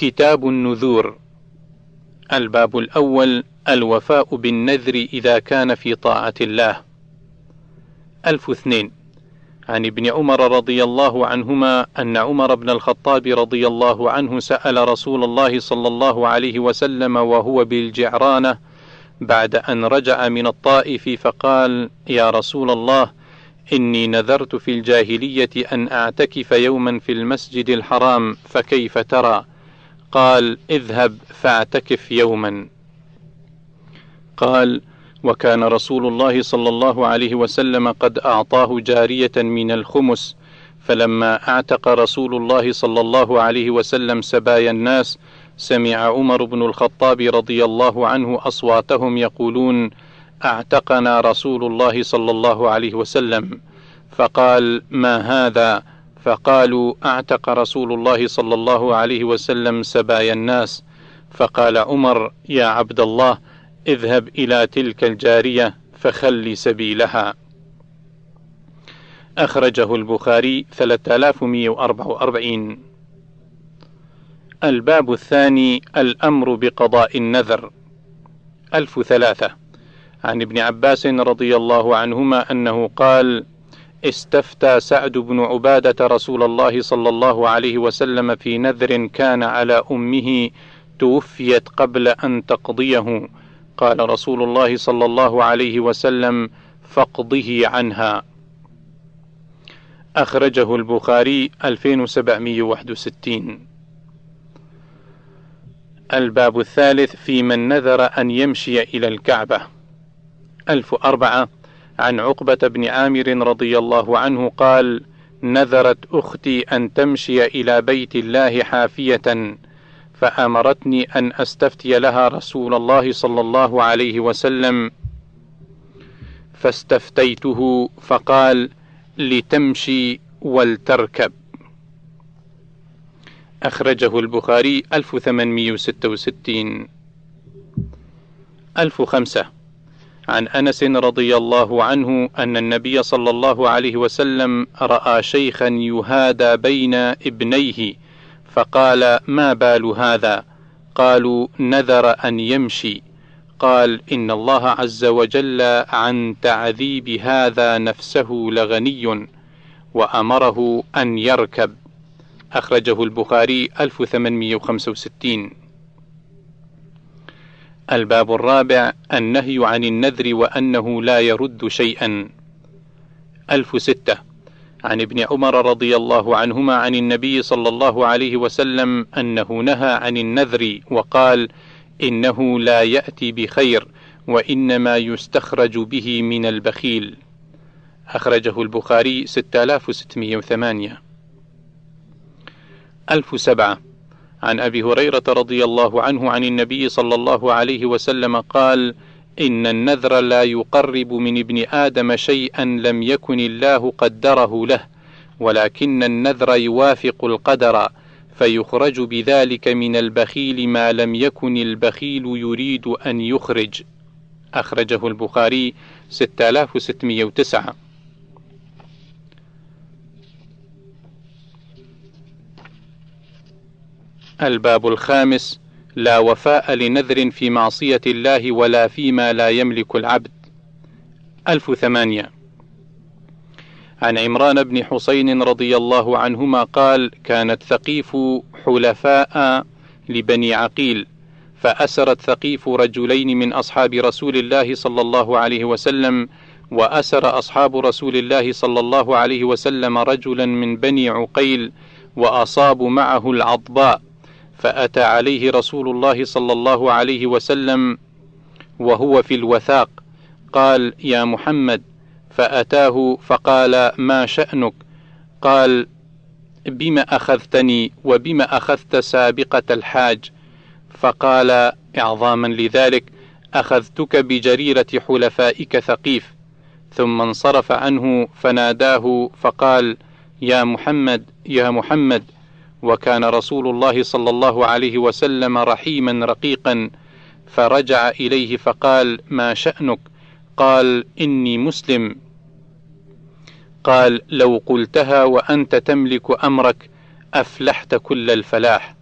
كتاب النذور. الباب الأول الوفاء بالنذر إذا كان في طاعة الله. ألف اثنين. عن ابن عمر رضي الله عنهما أن عمر بن الخطاب رضي الله عنه سأل رسول الله صلى الله عليه وسلم وهو بالجعرانة بعد أن رجع من الطائف فقال: يا رسول الله إني نذرت في الجاهلية أن أعتكف يوما في المسجد الحرام فكيف ترى؟ قال: اذهب فاعتكف يوما. قال: وكان رسول الله صلى الله عليه وسلم قد أعطاه جارية من الخمس فلما أعتق رسول الله صلى الله عليه وسلم سبايا الناس سمع عمر بن الخطاب رضي الله عنه أصواتهم يقولون أعتقنا رسول الله صلى الله عليه وسلم فقال ما هذا فقالوا أعتق رسول الله صلى الله عليه وسلم سبايا الناس. فقال عمر يا عبد الله اذهب إلى تلك الجارية فخل سبيلها. أخرجه البخاري 3144 الباب الثاني الأمر بقضاء النذر. ألف ثلاثة. عن ابن عباس رضي الله عنهما أنه قال استفتى سعد بن عبادة رسول الله صلى الله عليه وسلم في نذر كان على أمه توفيت قبل أن تقضيه. قال رسول الله صلى الله عليه وسلم فاقضه عنها. أخرجه البخاري 2761 الباب الثالث في من نذر أن يمشي إلى الكعبة. ألف أربعة عن عقبة بن عامر رضي الله عنه قال نذرت أختي أن تمشي إلى بيت الله حافية فأمرتني أن أستفتي لها رسول الله صلى الله عليه وسلم. فاستفتيته فقال لتمشي ولتركب. أخرجه البخاري 1866 1005 عن أنس رضي الله عنه أن النبي صلى الله عليه وسلم رأى شيخا يهادى بين ابنيه فقال ما بال هذا؟ قالوا نذر أن يمشي. قال إن الله عز وجل عن تعذيب هذا نفسه لغني وأمره أن يركب. أخرجه البخاري 1865 الباب الرابع النهي عن النذر وأنه لا يرد شيئا. 1006 عن ابن عمر رضي الله عنهما عن النبي صلى الله عليه وسلم أنه نهى عن النذر وقال إنه لا يأتي بخير وإنما يستخرج به من البخيل. أخرجه البخاري 6608 1007 عن أبي هريرة رضي الله عنه عن النبي صلى الله عليه وسلم قال إن النذر لا يقرب من ابن آدم شيئا لم يكن الله قدره له ولكن النذر يوافق القدر فيخرج بذلك من البخيل ما لم يكن البخيل يريد أن يخرج أخرجه البخاري 6609 الباب الخامس لا وفاء لنذر في معصية الله ولا فيما لا يملك العبد. ألف ثمانية. عن عمران بن حسين رضي الله عنهما قال كانت ثقيف حلفاء لبني عقيل فأسرت ثقيف رجلين من أصحاب رسول الله صلى الله عليه وسلم وأسر أصحاب رسول الله صلى الله عليه وسلم رجلا من بني عقيل وأصابوا معه العضباء. فأتى عليه رسول الله صلى الله عليه وسلم وهو في الوثاق قال يا محمد. فأتاه فقال ما شأنك؟ قال بما أخذتني وبما أخذت سابقة الحاج. فقال إعظاما لذلك أخذتك بجريرة حلفائك ثقيف. ثم انصرف عنه فناداه فقال يا محمد يا محمد. وكان رسول الله صلى الله عليه وسلم رحيما رقيقا فرجع إليه فقال ما شأنك؟ قال إني مسلم. قال لو قلتها وأنت تملك أمرك أفلحت كل الفلاح.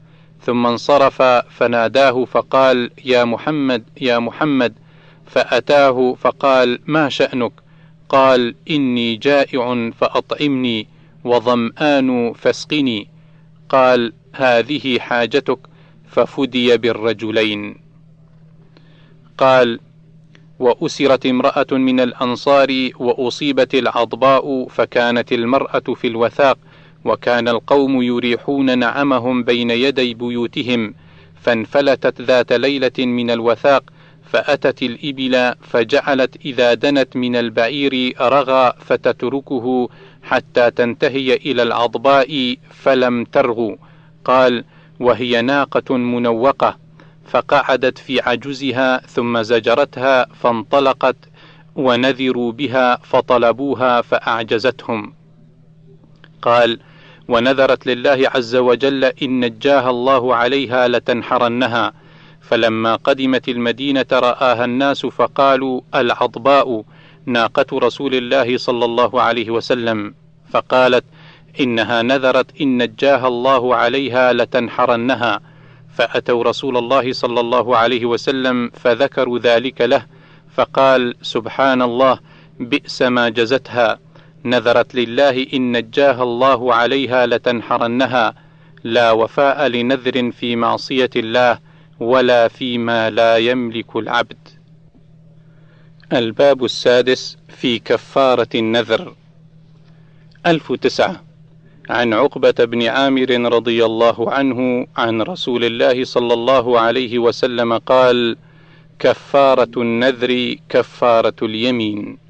ثم انصرف فناداه فقال يا محمد يا محمد. فأتاه فقال ما شأنك؟ قال إني جائع فأطعمني وظمآن فاسقني. قال هذه حاجتك. ففدي بالرجلين. قال وأسرت امرأة من الأنصار وأصيبت العضباء فكانت المرأة في الوثاق وكان القوم يريحون نعمهم بين يدي بيوتهم فانفلتت ذات ليلة من الوثاق فأتت الإبل فجعلت إذا دنت من البعير رغى فتتركه حتى تنتهي إلى العضباء فلم ترغو. قال وهي ناقة منوقة. فقعدت في عجزها ثم زجرتها فانطلقت ونذروا بها فطلبوها فأعجزتهم. قال ونذرت لله عز وجل إن نجاها الله عليها لتنحرنها. فلما قدمت المدينة رآها الناس فقالوا العضباء ناقة رسول الله صلى الله عليه وسلم. فقالت إنها نذرت إن نجاها الله عليها لتنحرنها. فأتوا رسول الله صلى الله عليه وسلم فذكروا ذلك له فقال سبحان الله بئس ما جزتها. نذرت لله إن نجاها الله عليها لتنحرنها. لا وفاء لنذر في معصية الله ولا فيما لا يملك العبد. الباب السادس في كفارة النذر. ألف تسعة عن عقبة بن عامر رضي الله عنه عن رسول الله صلى الله عليه وسلم قال: كفارة النذر كفارة اليمين.